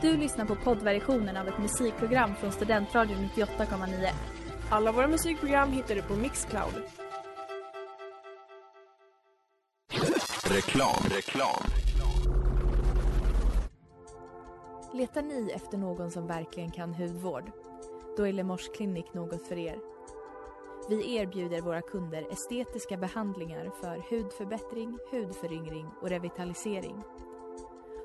Du lyssnar på poddversionen av ett musikprogram från Studentradion 98,9. Alla våra musikprogram hittar du på Mixcloud. Reklam, reklam. Letar ni efter någon som verkligen kan hudvård? Då är Lemors Clinic något för er. Vi erbjuder våra kunder estetiska behandlingar för hudförbättring, hudföryngring och revitalisering.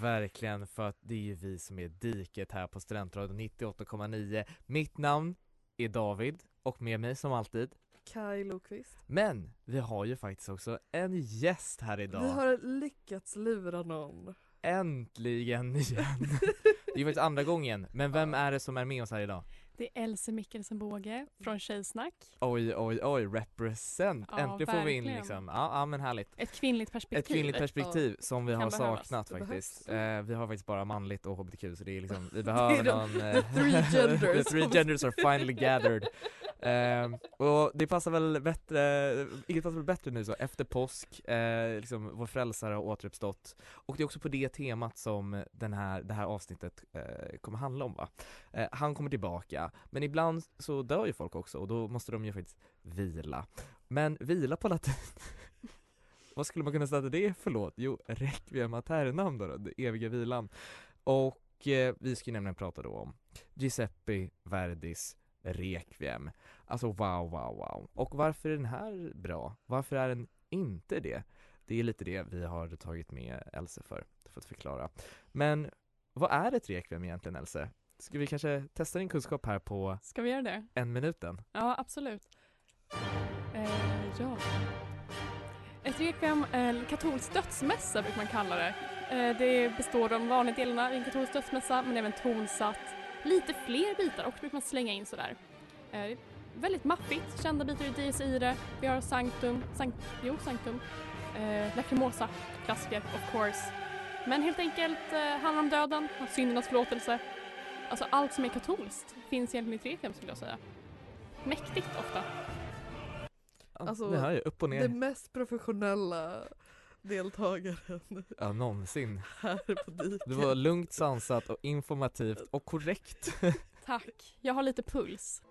Verkligen för att det är ju vi som är diket här på Studentradion 98,9. Mitt namn är David och med mig som alltid. Kaj Lokvist. Men vi har ju faktiskt också en gäst här idag. Vi har lyckats lura någon. Äntligen igen! det är ju faktiskt andra gången, men vem är det som är med oss här idag? Det är Else Mikkelsen Båge från Tjejsnack. Oj, oj, oj, represent! Ja, Äntligen får vi in verkligen. liksom, ja, ja men härligt. Ett kvinnligt perspektiv. Ett kvinnligt perspektiv som vi har behövas. saknat Det faktiskt. Eh, vi har faktiskt bara manligt och hbtq så det är liksom, vi behöver de- någon... eh, the three genders. the three genders are finally gathered. Eh, och det passar väl bättre, inget passar väl bättre nu så efter påsk, eh, liksom vår frälsare har återuppstått. Och det är också på det temat som den här, det här avsnittet eh, kommer handla om va. Eh, han kommer tillbaka, men ibland så dör ju folk också och då måste de ju faktiskt vila. Men vila på latin vad skulle man kunna säga att det är för låt? Jo, Requiem Aternam då, då, den eviga vilan. Och eh, vi ska ju nämligen prata då om Giuseppe Verdis Requiem. Alltså wow, wow, wow. Och varför är den här bra? Varför är den inte det? Det är lite det vi har tagit med Else för, för att förklara. Men vad är ett Requiem egentligen Else? Ska vi kanske testa din kunskap här på Ska vi göra det? en minuten? Ja, absolut. Eh, ja. Ett requiem, eh, katolsk dödsmässa brukar man kalla det. Eh, det består av de vanliga delarna i en katolsk dödsmässa men även tonsatt. Lite fler bitar också brukar man slänga in sådär. Eh, väldigt maffigt, kända bitar i Dies Irae. Vi har Sanctum, Sanct, jo Sanctum, eh, Lacrimosa, klassiker of course. Men helt enkelt eh, handlar om döden, om syndernas förlåtelse. Alltså allt som är katolskt finns egentligen i requiem skulle jag säga. Mäktigt ofta. Alltså, det här är upp och ner. Den mest professionella deltagaren Ja, någonsin. här på diket. Det var lugnt, sansat och informativt och korrekt. Tack. Jag har lite puls.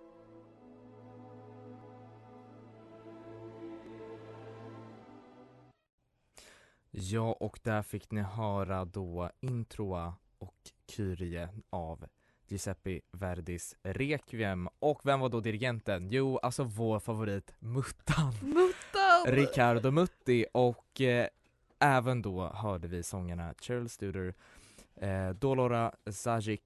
Ja, och där fick ni höra då introa och Kyrie av Giuseppe Verdis Requiem. Och vem var då dirigenten? Jo, alltså vår favorit Muttan. Muttan! Riccardo Mutti och eh, även då hörde vi sångarna Cheryl Studer, eh, Dolora Zajic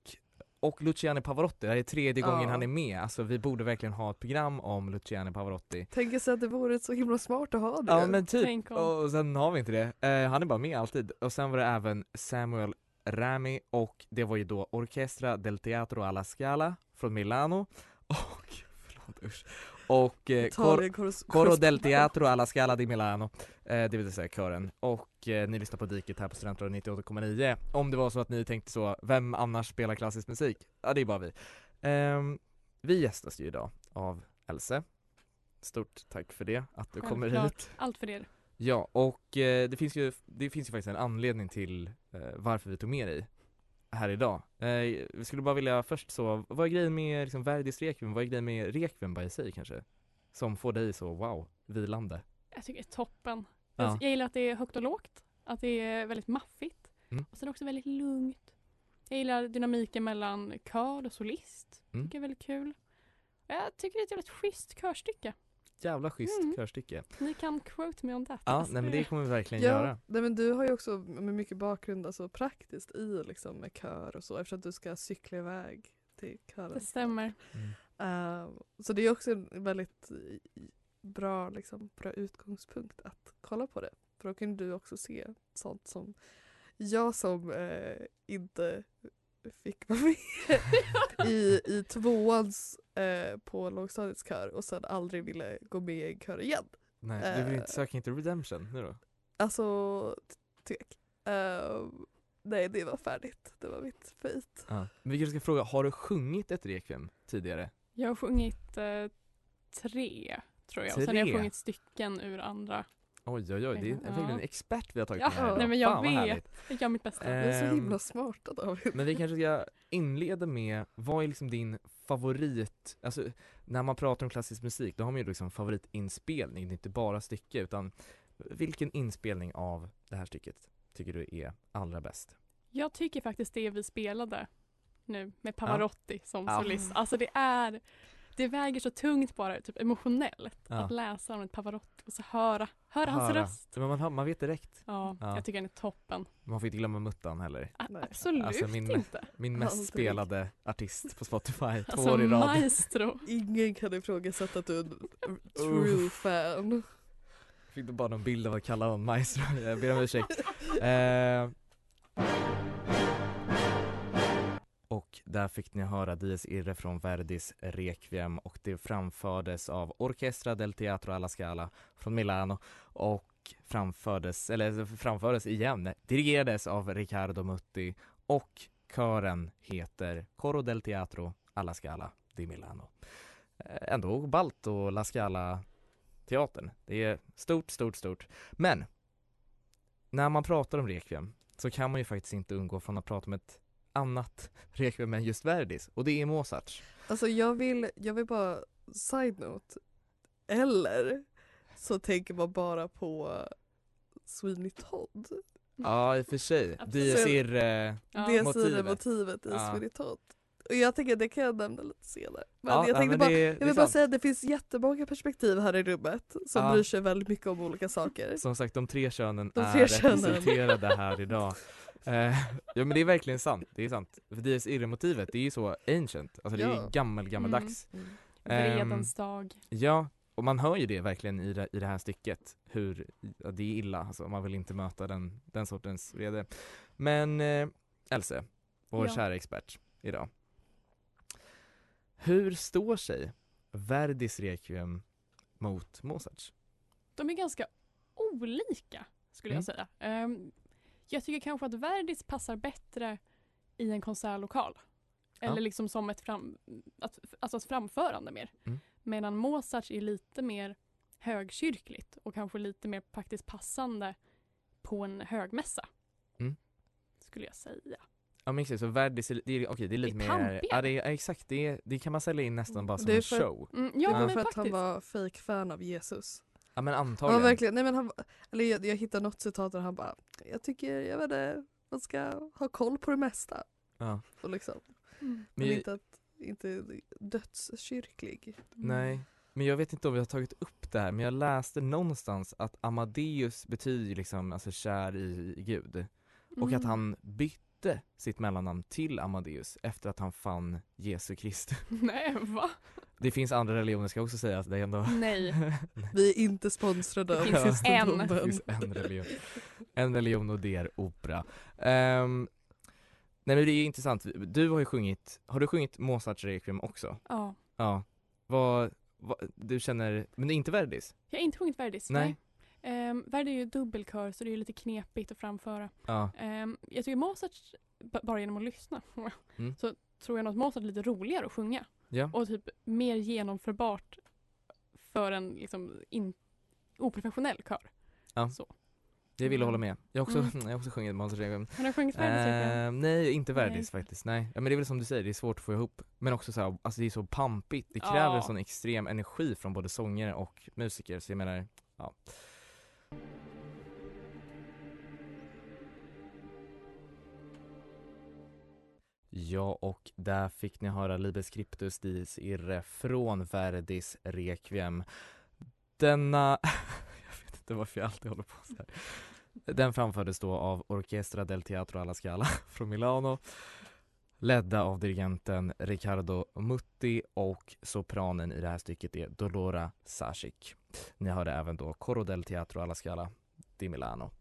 och Luciano Pavarotti. Det här är tredje Ja. gången han är med. Alltså vi borde verkligen ha ett program om Luciano Pavarotti. Tänker sig att det vore så himla smart att ha det. Ja men typ, och sen har vi inte det. Eh, han är bara med alltid. Och sen var det även Samuel Rami och det var ju då Orchestra del Teatro alla Scala från Milano och, förlåt usch, och eh, Cor- Coro del Teatro alla Scala di Milano, eh, det vill säga kören. Och eh, ni lyssnar på Diket här på Studentradion 98,9. Om det var så att ni tänkte så, vem annars spelar klassisk musik? Ja det är bara vi. Ehm, vi gästas ju idag av Else. Stort tack för det, att du kommer Självklart. hit. Allt för er. Ja, och eh, det, finns ju, det finns ju faktiskt en anledning till eh, varför vi tog med dig här idag. Eh, vi skulle bara vilja först så, vad är grejen med liksom, Verdis Requiem? Vad är grejen med Requiem i sig kanske? Som får dig så, wow, vilande. Jag tycker det är toppen. Ja. Jag, jag gillar att det är högt och lågt. Att det är väldigt maffigt. Mm. Och sen också väldigt lugnt. Jag gillar dynamiken mellan kör och solist. Mm. Tycker det är väldigt kul. Jag tycker det är ett väldigt schysst körstycke. Jävla schysst Mm. körstycke. Ni kan quote me on that. Ja, Alltså, nej men det kommer vi verkligen Ja, göra. nej, men du har ju också med mycket bakgrund alltså praktiskt i liksom med kör och så eftersom att du ska cykla iväg till kören. Det stämmer. Mm. Eh, så det är också en väldigt bra, liksom, bra utgångspunkt att kolla på det. För då kan du också se sånt som jag som eh, inte fick vara med i, i tvåans eh, på lågstadiets kör och sen aldrig ville gå med i en kör igen. Nej, du vill inte, Eh. söker inte redemption nu då? Alltså, tvek. Eh, nej, det var färdigt. Det var mitt fate. Ja. Men vi kanske ska fråga, har du sjungit ett rekviem tidigare? Jag har sjungit eh, tre, tror jag. Och sen har jag sjungit stycken ur andra. Oj oj oj, det är Ja. verkligen en expert vi har tagit Ja, med här nej, men jag Fan, vet. härligt. Jag gör mitt bästa. Vi är så Ehm, himla smarta David. Men vi kanske ska inleda med, vad är liksom din favorit, alltså när man pratar om klassisk musik då har man ju liksom favoritinspelning, det är inte bara stycke utan vilken inspelning av det här stycket tycker du är allra bäst? Jag tycker faktiskt det vi spelade nu med Pavarotti som Ja. solist. Alltså det är, det väger så tungt bara typ emotionellt Ja. att läsa om ett Pavarotti och så höra, höra hans Höra. röst. Men man, hör- man vet direkt, Ja, Ja. jag tycker den är toppen. man får inte glömma muttan heller. A- Nej. Absolut Alltså, min- inte. Min mest Aldrig. spelade artist på Spotify, två Alltså år i rad. maestro. Ingen kan ifrågasätta att du är en true fan. Fick du bara någon bild av att kalla honom maestro, jag ber om ursäkt. Eh, och där fick ni höra Dies Irre från Verdis Requiem och det framfördes av Orchestra del Teatro alla Scala från Milano och framfördes, eller framfördes igen, dirigerades av Riccardo Mutti och kören heter Coro del Teatro alla Scala di Milano. Eh, ändå ballt och La Scala teatern. Det är stort, stort, stort. Men när man pratar om Requiem så kan man ju faktiskt inte undgå från att prata om ett annat Requiem än just Verdis och det är Mozarts. Alltså jag vill, jag vill bara side note. Eller så tänker man bara på Sweeney Todd. Ja i och för sig. Absolut. Dies Irae, Ja. det motivet. i Ja. Sweeney Todd. Och jag tänker det kan jag nämna lite senare. Men ja, jag ja, tänkte men bara, det, är- jag är vill bara sant. säga att det finns jättemånga perspektiv här i rummet som Ja. bryr sig väldigt mycket om olika saker. Som sagt, de tre könen De är tre könen. representerade här idag. Eh, ja men det är verkligen sant, det är sant. För Dies Irae-motivet, det är ju så ancient, alltså det är Ja. gammel, gammaldags. Mm. Ehm, Vredens dag. Ja, och man hör ju det verkligen i det, i det här stycket, hur ja, det är illa, alltså man vill inte möta den, den sortens vrede. Men eh, Else, vår Ja. kära expert idag. Hur står sig Verdis Requiem mot Mozarts? De är ganska olika skulle Mm. jag säga. Ehm, jag tycker kanske att Verdis passar bättre i en konsertlokal. Ja. Eller liksom som ett, fram, att, alltså ett framförande mer. Mm. Medan Mozarts är lite mer högkyrkligt och kanske lite mer praktiskt passande på en högmässa. Mm. Skulle jag säga. Ja men exakt, så Verdis, är- det är, okej det är lite Det är mer, ja det är, ja, exakt, det, är, det kan man sälja in nästan bara som Det är en show. Mm, ja, det var men för att faktiskt. han var fake fan av Jesus. Ja men antagligen. verkligen, nej men han, eller jag, jag hittade något citat där han bara, jag tycker, jag vet inte, man ska ha koll på det mesta. Ja. Och liksom, Mm. Men men jag- inte att, inte dödskyrklig. Nej, men jag vet inte om vi har tagit upp det här, men jag läste någonstans att Amadeus betyder liksom alltså kär i, i Gud och att Mm. han bytte sitt mellannamn till Amadeus efter att han fann Jesu Kristus. Nej, va? Det finns andra religioner ska jag också säga, att det är ändå Nej. Vi är inte sponsrade av Det finns en. Det finns en religion. En religion och det är opera. Ehm, nej men det är intressant, du har ju sjungit, har du sjungit Mozarts Requiem också? Ja. Ja. Vad, vad du känner, men det är inte Verdis? Jag har inte sjungit Verdis. Nej. Nej. Um, Verdi är ju dubbelkör så det är ju lite knepigt att framföra. Ja. Ehm, jag tycker Mozart, bara genom att lyssna, Mm. så tror jag nog att Mozart är lite roligare att sjunga. Ja. Och typ mer genomförbart för en liksom in, oprofessionell kör. Ja. Så. Jag vill hålla med. Jag har också, Mm. jag har också sjungit Requiem. Har du sjungit Verdis? Eh, nej, inte Verdis faktiskt. Nej. Ja, men det är väl som du säger, det är svårt att få ihop. Men också så här, alltså det är så pampigt. Det kräver Ja. sån extrem energi från både sångare och musiker. Så jag menar, ja. Ja, och där fick ni höra Libes Scriptus Dies Irre från Verdis Requiem. denna, jag vet inte varför jag alltid håller på så här. Den framfördes då av Orchestra del Teatro alla Scala från Milano ledda av dirigenten Riccardo Mutti och sopranen i det här stycket är Dolora Sasic. Ni hörde även då Coro del Teatro alla Scala di Milano.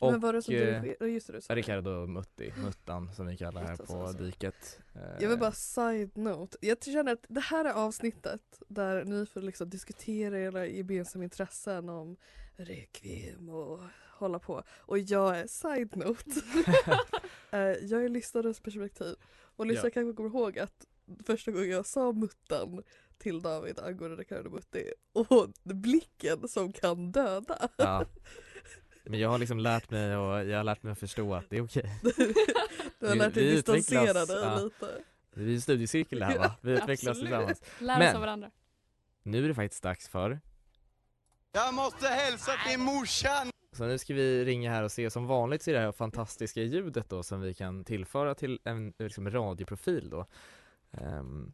Och Men var det som eh? Just det, du sa det. Riccardo Mutti, Muttan som vi kallar här på diket. Eh, Jag vill bara side note. Jag känner att det här är avsnittet där ni får liksom diskutera era gemensamma intressen om Requiem och hålla på. Och jag är side note. Eh, jag är lyssnarens perspektiv. Och lyssnaren Ja. kanske kommer ihåg att första gången jag sa muttan till David angående Riccardo Mutti och blicken som kan döda. Ja. Men jag har liksom lärt mig och jag har lärt mig att förstå att det är okej. Du har Vi- lärt dig vi distansera dig ja. lite. Vi är i studiecirkel här va? Vi utvecklas Absolut. tillsammans. Lär oss Men- av varandra. Nu är det faktiskt dags för Jag måste hälsa till morsan! Så nu ska vi ringa här och se, som vanligt så är det här fantastiska ljudet då som vi kan tillföra till en liksom, radioprofil då. Ehm,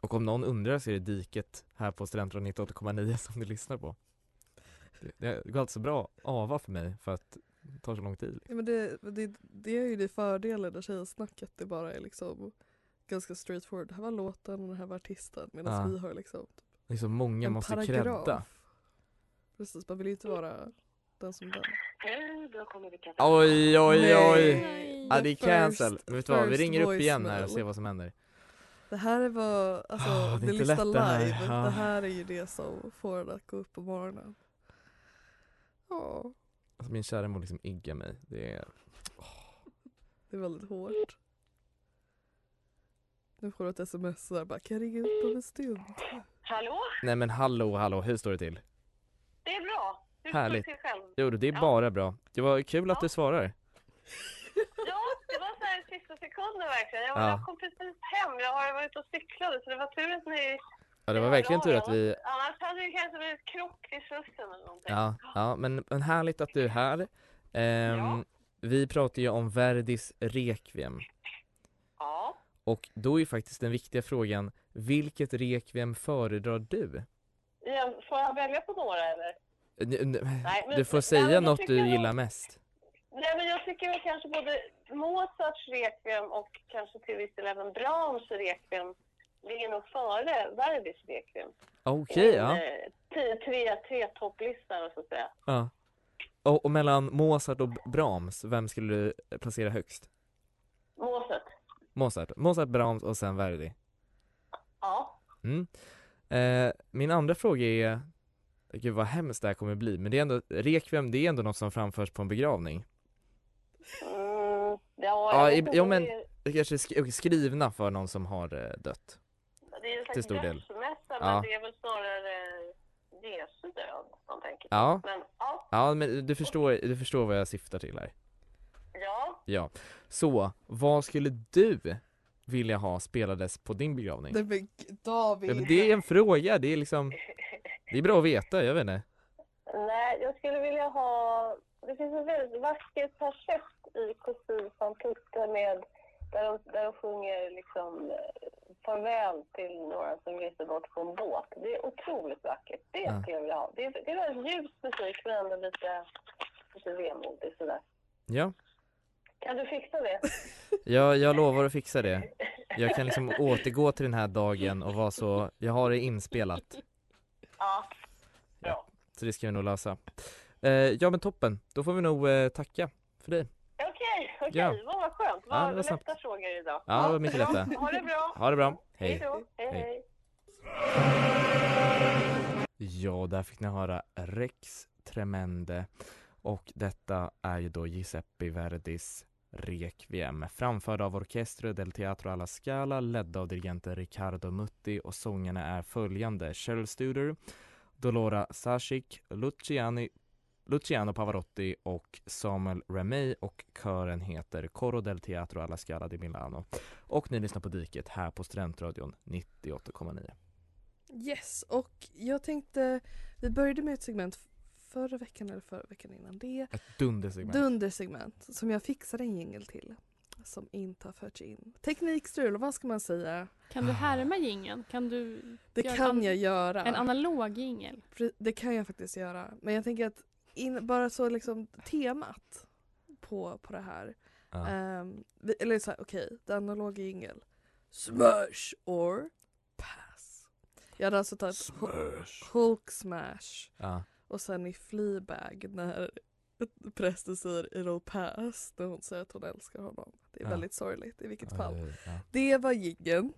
och om någon undrar så är det diket här på Studentradion 98,9 som du lyssnar på. Det, det går alltså bra att ava för mig för att det tar så lång tid. Ja, men det, det, det är ju det fördelen av tjejsnacket. Det bara är liksom ganska straightforward. Det här var låten och det här var artisten. Medan Ja. vi har liksom är så många en måste paragraf. credda. Precis, man vill ju inte vara den som den. Hej, då kommer vi Oj oj oj! Nej. Ja det är cancel. first- Men vet du vad, vi ringer upp igen här och ser vad som händer. Det här är vad, alltså Ah, det är inte lätt det här. live. Ja. Det här är ju det som får en att gå upp på morgonen. Ja, Alltså min kära mor liksom iggar mig. Det är... det är väldigt hårt. Nu får du ett sms där bara, kan jag ringa upp om en stund? Hallå? Nej men hallå hallå, hur står det till? Det är bra. Hur Härligt. står det till själv? Jo det är Ja. bara bra. Det var kul att Ja. du svarar. Ja, det var så här sista sekunden verkligen. Jag, Ja. jag kom precis hem. Jag har varit och cyklade så det var tur att ni... Ja det var verkligen tur att vi Blivit krock i slussen eller någonting. Ja, ja men, men härligt att du är här. Ehm, Ja. Vi pratar ju om Verdis Requiem Ja. och då är ju faktiskt den viktiga frågan Vilket Requiem föredrar du? Ja, Får jag välja på några eller? N- Nej, men- Du får nej, säga jag något du nog- gillar mest. Nej, men jag tycker väl kanske både Mozarts Requiem och kanske till viss del även Brahms Requiem ligger nog före Verdis Requiem. Okej, En, ja. eh, Tre, tre, tre topplistor så att säga. ja. Och, och mellan Mozart och Brahms, vem skulle du placera högst? Mozart. Mozart, Mozart, Brahms och sen Verdi. Ja. Mm. Eh, min andra fråga är, gud vad hemskt det här kommer bli, men det är ändå, Requiem det är ändå något som framförs på en begravning. Mm, ja, Ja, jo, men- kanske är sk- skrivna för någon som har eh, dött. Det är ju en till stor del. dödsmässa, Ja. men det är väl snarare Jesu död man tänker på. Ja, Men ja, ja men du förstår, du förstår vad jag syftar till här. ja. Ja. Så, vad skulle du vilja ha spelades på din begravning? Nej men David! Ja, men det är en fråga, det är liksom, det är bra att veta, jag vet inte. Nej, jag skulle vilja ha... Det finns en väldigt vacker persett i kostym från Tutte med där de, där de sjunger liksom eh, farväl till några som reser bort på en båt. Det är otroligt vackert. Det Ja. skulle jag vilja ha. Det är, det är väldigt ljus musik men ändå lite, lite vemodig sådär. Ja, Kan du fixa det? jag, jag lovar att fixa det. Jag kan liksom återgå till den här dagen och vara så, jag har det inspelat. Ja. Så det ska vi nog lösa. Eh, ja men toppen, då får vi nog eh, tacka för dig. Okej, okej. Ja. Vad vad skönt. Ja, det var Vad snabbt. lätta frågor idag. Ja, det var mycket lätta. Ha det bra. Ha det bra, Hej hej. då. Hej, Hej. hej. Ja, där fick ni höra Rex Tremende och detta är ju då Giuseppe Verdis Requiem framförd av Orchestra del Teatro alla Scala ledda av dirigenten Riccardo Mutti och sångarna är följande Cheryl Studer, Dolora Sasic, Luciani Luciano Pavarotti och Samuel Remey och kören heter Coro del Teatro alla Scala di Milano. Och ni lyssnar på Diket här på Studentradion 98,9. Yes, och jag tänkte, vi började med ett segment förra veckan eller förra veckan innan det. Ett dundersegment. Dundersegment som jag fixade en jingel till. som inte har förts in. Teknikstrul, vad ska man säga? Kan du härma jingeln? Kan du Det kan jag göra. en analog jingel? Det kan jag faktiskt göra. Men jag tänker att in, bara så liksom temat på, på det här. Ehm, vi, eller så här, okej, det analoga jingel. Smash or pass. Jag hade alltså tagit Hu- Hulk smash Ja. och sen i Fleabag när prästen säger it'll pass när hon säger att hon älskar honom. Det är Ja. väldigt sorgligt i vilket fall. Det var jiggen.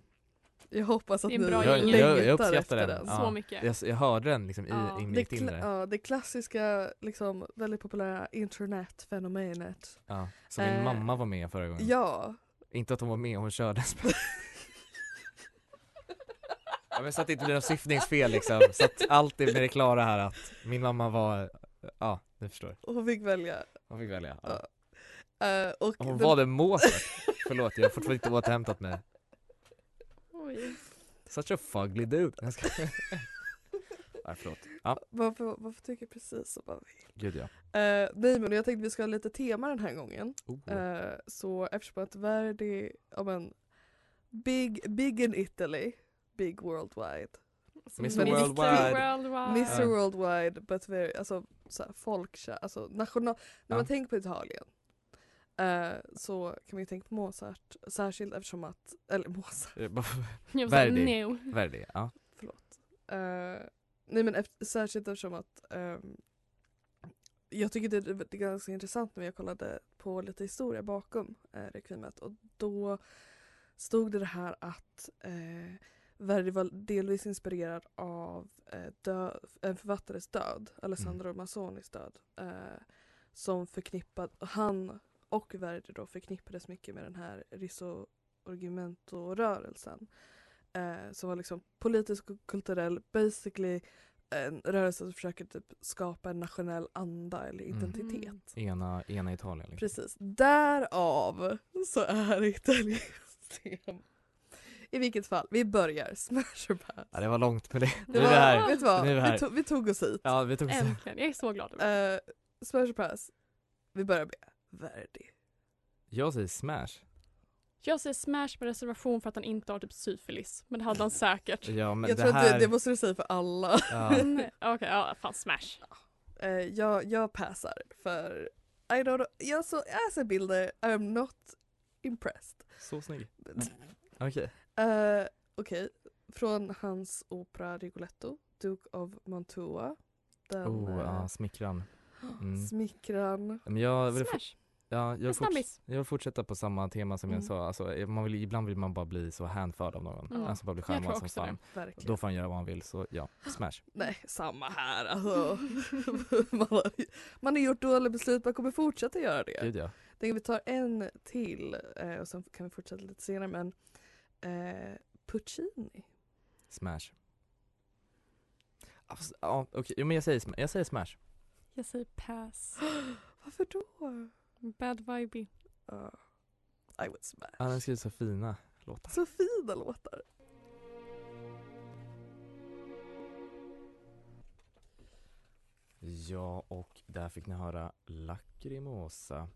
Jag hoppas att Det ni bra Jag, jag, jag längtar uppskattar efter den. den. Ja. Så mycket. Jag, jag hörde den liksom i, Ja. innan Det, jag gick in kla- där. ja, det klassiska, liksom, väldigt populära internetfenomenet. Ja. Som min Eh, mamma var med förra gången. Ja, Inte att hon var med, hon körde. ja, men så att det inte blir något syftningsfel liksom. Så att allt är med det klara här att min mamma var, ja du förstår. och hon fick välja. Hon fick välja. Ja. Ja. Eh, och Hon den- valde Mozart. Förlåt, jag har fortfarande inte återhämtat mig. Oj. Such a fugly dude. Jag ska... Nej förlåt. Ja, varför, varför tycker jag precis som man vill? gud ja. Uh, nej men jag tänkte vi ska ha lite tema den här gången. Oh. Eh, så eftersom att Verdi, ja men, big, big in Italy, big worldwide. Mr. Mr. Worldwide. Worldwide. Mr. Worldwide but very, alltså såhär folkkär, alltså national, när Ja. man tänker på Italien eh, så kan man ju tänka på Mozart, särskilt eftersom att, eller Mozart, Eh, Jag Verdi. no. Verdi, ja. förlåt. Eh, nej men efter, särskilt eftersom att ehm, jag tycker det, det är ganska intressant när jag kollade på lite historia bakom eh, Requimet och då stod det det här att eh, Verdi var delvis inspirerad av eh, dö, en författares död, Alessandro Mazzonis död. Eh, som förknippad, han och Verdi då förknippades mycket med den här risorgimento-rörelsen. Eh, som var liksom politisk och kulturell, basically en rörelse som försöker typ skapa en nationell anda eller Mm. identitet. Ena, ena Italien liksom. Precis. Därav så är italienskt tema. I vilket fall, vi börjar. Smash or pass. Ja det var långt med det. Det Nu är var, vi här. Vet du vad? Vi här. Vi, tog, vi tog oss hit. Ja vi tog så. Äntligen. Jag är så glad. Uh, smash or pass. Vi börjar med Verdi. Jag säger smash. Jag säger smash med reservation för att han inte har typ syfilis. Men det hade han säkert. Ja men jag det tror här... att det, det måste du säga för alla. ja. Okej, ja fan smash. Eh, jag, jag passar för I don't know. Jag så, as a builder I'm not impressed. Så snygg. Okej. Eh, Okej, från hans opera Rigoletto, Duke of Mantua. Den Oh, ja, smickran. Mm. smickran. Men jag vill, Smash. ja, jag, forts- jag vill fortsätta på samma tema som Mm. jag sa. Alltså, man vill, ibland vill man bara bli så hänförd av någon. Mm. Alltså bara bli charmad som fan. Då får han göra vad han vill, så ja, smash. Nej, samma här. Alltså, man, har, man har gjort dåliga beslut, man kommer fortsätta göra det. Gud ja. Tänker vi tar en till eh, och sen kan vi fortsätta lite senare men eh, Puccini. Smash. Alltså, ja, okej, jo, men jag säger, jag säger smash. Jag säger pass. Varför då? Bad vibe. Uh, I would smash. Han har skrivit så fina låtar. Så fina låtar. Ja, och där fick ni höra Lacrimosa.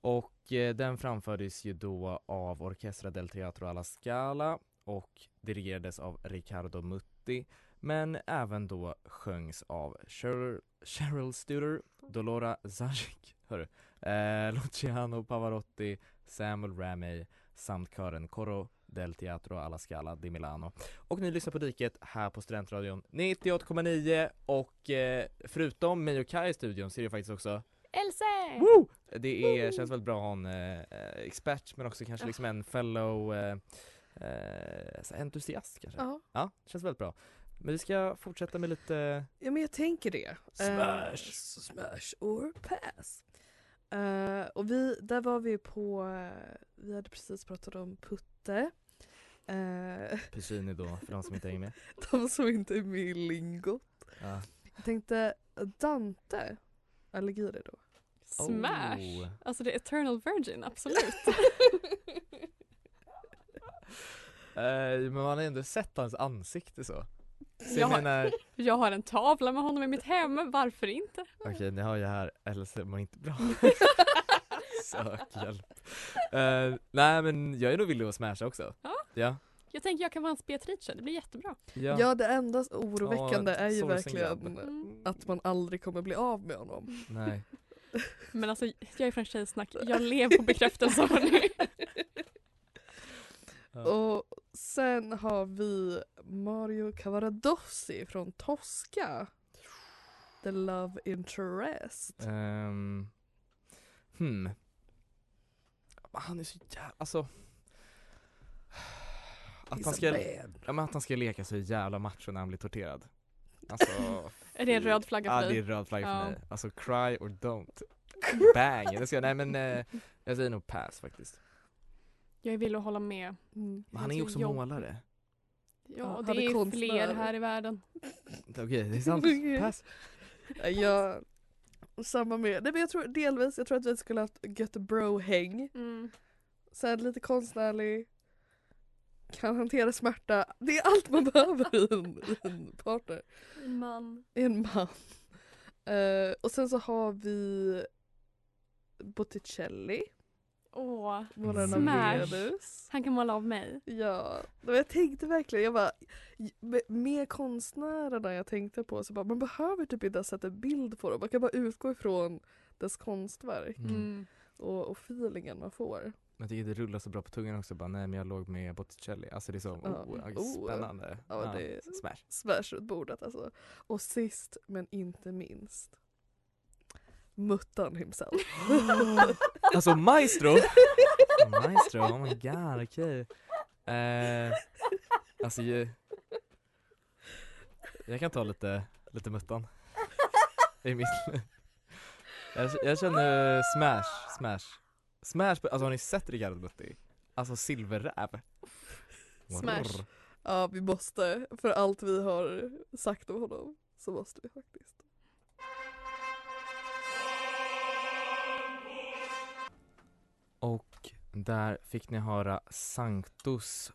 Och eh, den framfördes ju då av Orchestra del Teatro alla Scala och dirigerades av Riccardo Mutti men även då sjöngs av Cheryl, Cheryl Studer, Dolora Zajic, hörru, eh, Luciano Pavarotti, Samuel Ramey samt kören Coro del Teatro alla Scala di Milano. Och ni lyssnar på Diket här på Studentradion 98,9 och eh, förutom mig och Kai i studion så är det faktiskt också Else! Woo! Det är, känns väldigt bra att ha en eh, expert men också kanske liksom en fellow eh, eh, entusiast kanske. Ja. Ja, känns väldigt bra. Men vi ska fortsätta med lite ja men jag tänker det. Smash. Eh, smash or pass. Eh, och vi, där var vi på, eh, vi hade precis pratat om Putte. Uh, Puccini då, för de som inte hänger med. de som inte är med i lingot. Ja. Jag tänkte Dante Alighieri då. Smash! Oh. Alltså det är Eternal Virgin, absolut. Eh, men man har ändå sett hans ansikte så. Så Jag jag har- menar, Jag har en tavla med honom i mitt hem, varför inte? okej ni har ju här Else mår inte bra. Sök hjälp. Eh, nej men jag är nog villig att smasha också. Ja. Ja. Jag tänker jag kan vara hans Beatrice, det blir jättebra. Ja. Ja det enda oroväckande Ja, är ju verkligen Mm. att man aldrig kommer bli av med honom. Nej. Men alltså jag är från Tjejsnack, jag lever på bekräftelse hörni. Ja. Och sen har vi Mario Cavaradossi från Tosca. The Love Interest. Ehm, hmm. Han är så jävla, alltså att He's han, a ska, ja, men att han ska leka så jävla macho när han blir torterad Alltså Är det en röd flagga för Ja det dig? är röd flagga Ja. för mig, alltså cry or don't Bang! Det ska, nej men eh, jag säger nog pass faktiskt Jag är villig att hålla med. Mm. Men han är ju så också jobbigt. målare Ja, Ja, det är är konstnär. fler här i världen. Okej, det är sant, pass Jag, samma med, nej men jag tror delvis, jag tror att vi skulle haft gött bro-häng. Mm. Sen lite konstnärlig, kan hantera smärta. Det är allt man behöver i en, i en partner. Man. En man. Eh, och sen så har vi Botticelli, Åh, Smash. Han kan måla av mig. Ja, jag tänkte verkligen, jag bara, med- konstnärerna jag tänkte på så bara, man behöver typ inte sätta en bild på dem, man kan bara utgå ifrån dess konstverk Mm. Mm. och, och feelingen man får. Men jag tycker det rullar så bra på tungan också bara, nej men jag låg med Botticelli, alltså det är så, Ja. oh, Oh. spännande Ja, det- Smash Smash runt bordet alltså. Och sist men inte minst, Muttan himself. Alltså maestro! maestro, oh my god, okej eh, Alltså ju, jag kan ta lite, lite muttan i mitt jag, jag känner smash, smash Smash, alltså har ni sett Ricardo Mutti? Alltså silverräv Smash. Ja vi måste, för allt vi har sagt om honom så måste vi faktiskt. Och där fick ni höra Sanctus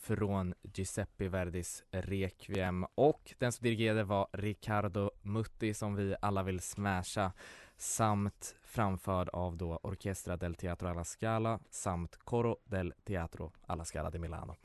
från Giuseppe Verdis Requiem och den som dirigerade var Riccardo Mutti som vi alla vill smasha samt framförd av då Orchestra del Teatro alla Scala samt Coro del Teatro alla Scala di Milano.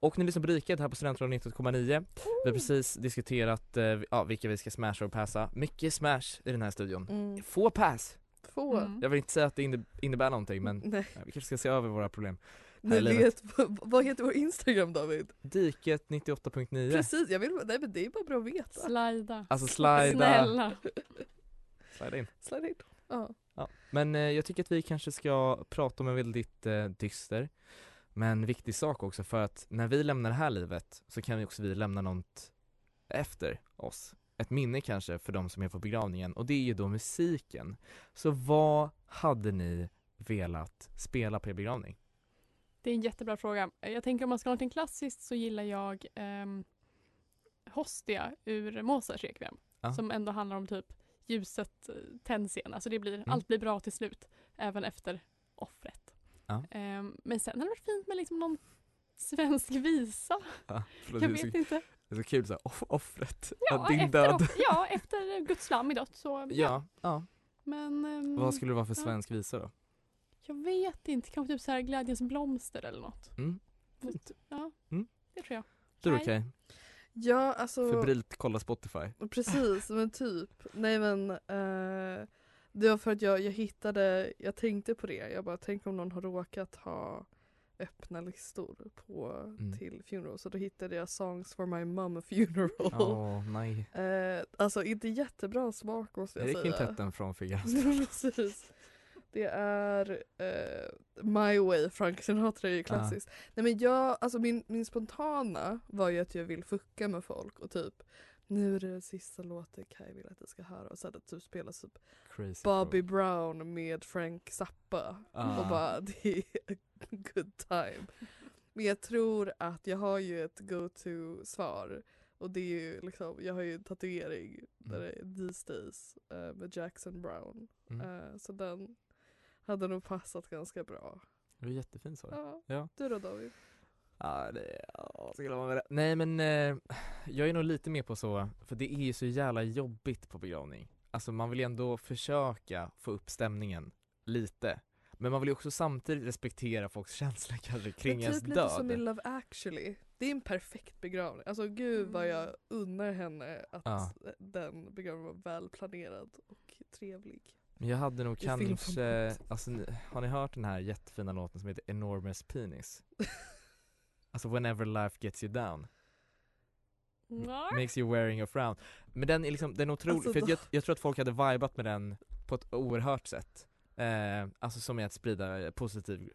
Och ni lyssnar på Riket här på Studentradion 91,9. Vi har precis diskuterat eh, ja, vilka vi ska smasha och passa. Mycket smash i den här studion. Mm. Få pass! Få. Mm. Jag vill inte säga att det inne- innebär någonting men Nej, vi kanske ska se över våra problem. ni vet, vad- heter vår Instagram David? Diket 98.9. Precis, jag vill, nej men det är bara bra att veta. Slida. Alltså slida, Snälla. slida in. Slide in. Ja. Ja. Men eh, jag tycker att vi kanske ska prata om en väldigt eh, dyster men viktig sak också för att när vi lämnar det här livet så kan vi också vi lämna något efter oss. Ett minne kanske för de som är på begravningen och det är ju då musiken. Så vad hade ni velat spela på er begravning? Det är en jättebra fråga. Jag tänker om man ska ha något klassiskt så gillar jag ehm, Hostia ur Mozarts Requiem. Ja. Som ändå handlar om typ ljuset eh, tänds igen. Alltså det blir, Mm. allt blir bra till slut. Även efter offret. Ja. Ehm, men sen hade det varit fint med liksom någon svensk visa. Förlåt, Jag vet inte. Det är så kul såhär, off- offret, Ja, ja, din efter, död. ja, efter Guds lamm är dött så ja. Ja, ja. Men ehm, Vad skulle det vara för ja. svensk visa då? jag vet inte. Kanske typ så här Glädjens blomster eller något. Mm. Fint. Ja, Mm. det tror jag. Du Nej. Kaj? Ja alltså. Febrilt kolla Spotify. Precis, men typ. Nej men eh, det var för att jag, jag hittade, jag tänkte på det. Jag bara tänk om någon har råkat ha öppna listor på Mm. till funeral. Så då hittade jag Songs for my mom funeral. Åh nej. Eh, alltså inte jättebra smak måste Är jag det säga. kvintetten från Figaro? Precis. Det är eh, My Way, Frank Sinatra är ju klassiskt. Nej men jag, alltså min, min spontana var ju att jag vill fucka med folk och typ nu är det den sista låten Kaj vill att jag ska höra och sen att typ spelas typ Crazy Bobby bro. Brown med Frank Zappa Ah. och bara det är a good time. Men jag tror att jag har ju ett go-to svar och det är ju liksom, jag har ju en tatuering där Mm. det är These Days eh, med Jackson Brown. Mm. Eh, så den hade nog passat ganska bra. Det var jättefint svar. Ja. Ja. Du då David? Ja, det, ja, skulle man väl- Nej men eh, jag är nog lite mer på så, för det är ju så jävla jobbigt på begravning. Alltså man vill ju ändå försöka få upp stämningen lite. Men man vill ju också samtidigt respektera folks känslor kanske kring ens typ lite som i död. Love actually. Det är en perfekt begravning. Alltså gud vad jag unnar henne att Ja. den begravningen var välplanerad och trevlig. Men jag hade nog I kanske, alltså har ni hört den här jättefina låten som heter Enormous Penis? alltså Whenever Life Gets You Down, Ja. makes you wearing a frown. Men den är liksom, den är otrolig, Alltså, för då- jag, jag tror att folk hade vibat med den på ett oerhört sätt. Eh, alltså som är att sprida eh, positiv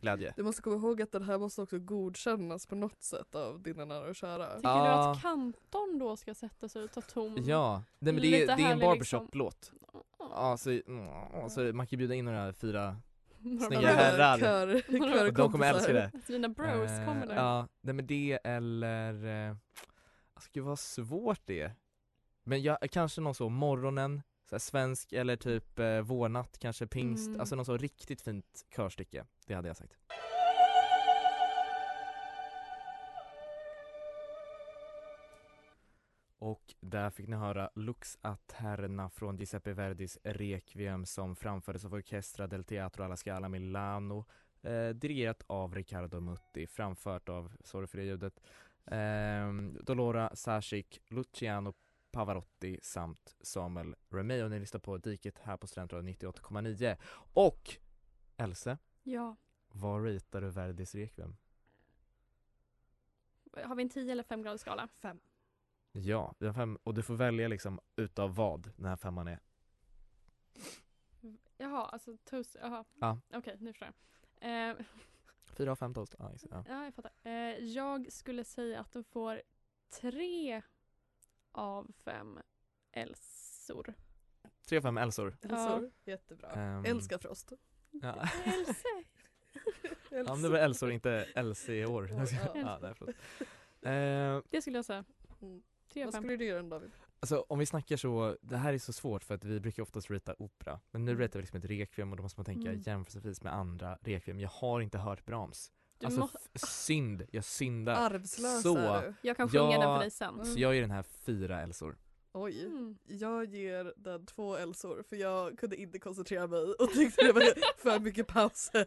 glädje. Du måste komma ihåg att den här måste också godkännas på något sätt av dina nära och kära. Tycker Ja. du att kantorn då ska sätta sig och ta ton? Ja, nej, men det, är, det är en härlig barbershop-låt. liksom. Ja, så, mm, så man kan ju bjuda in några fyra snygga herrar. Kör, kör och de kommer älska det. Dina bros Eh, kommer där. Ja, nej men det eller, eh, alltså gud vad svårt det är. Men jag, kanske någon så morgonen, så här svensk eller typ eh, vårnatt, kanske pingst, Mm. alltså någon så riktigt fint körstycke. Det hade jag sagt. Och där fick ni höra Lux Aterna från Giuseppe Verdis Requiem som framfördes av Orchestra del Teatro alla Scala Milano eh, dirigerat av Riccardo Mutti, framfört av, sorry för det ljudet, eh, Dolora Sasik, Luciano Pavarotti samt Samuel Romeo. Ni lyssnar på Diket här på Studentradion 98,9. Och Else, Ja. vad ratear du Verdis Requiem? Har vi en 10 eller 5 gradig skala? Fem. Ja, har fem, och du får välja liksom utav vad den här femman är. Jaha, alltså toast, jaha. Ja. Okej, nu förstår jag. Eh, Fyra av fem toast. Ja, ja. ja, jag fattar. Eh, jag skulle säga att de får tre av fem Elsor. Tre av fem Elsor. Elsor, jättebra. Ehm, Älskar Frost. Ja. Else! Ja men det var Elsor, inte Elsie i år. Ja. ja, nej, förlåt. Eh, Det skulle jag säga. Mm. Tre av Vad fem. skulle du göra David? alltså om vi snackar så, det här är så svårt för att vi brukar oftast rita opera. Men nu Mm. ratear vi liksom ett rekviem och då måste man tänka Mm. jämförelsevis med andra rekviem. Jag har inte hört Brahms. Du Alltså måste- synd, jag syndar. Arvslös Så. är du. Jag kan sjunga den Ja, för dig sen. Så jag ger den här fyra Elsor. Oj. Mm. Jag ger den två Elsor för jag kunde inte koncentrera mig och tyckte det var för mycket pauser.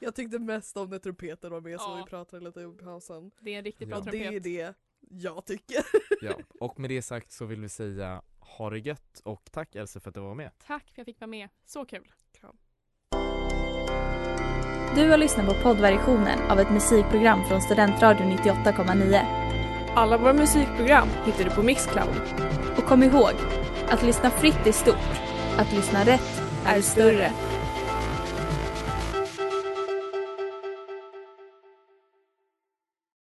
Jag tyckte mest om när trumpeten var med som Ja. vi pratade lite om i pausen. Det är en riktigt Ja. bra Och det är trumpet. det jag tycker. Ja, och med det sagt så vill vi säga ha det gött och tack Else för att du var med. Tack för att jag fick vara med. Så kul. Du har lyssnat på poddversionen av ett musikprogram från Studentradion 98,9. Alla våra musikprogram hittar du på Mixcloud. Och kom ihåg, att lyssna fritt är stort. Att lyssna rätt är större.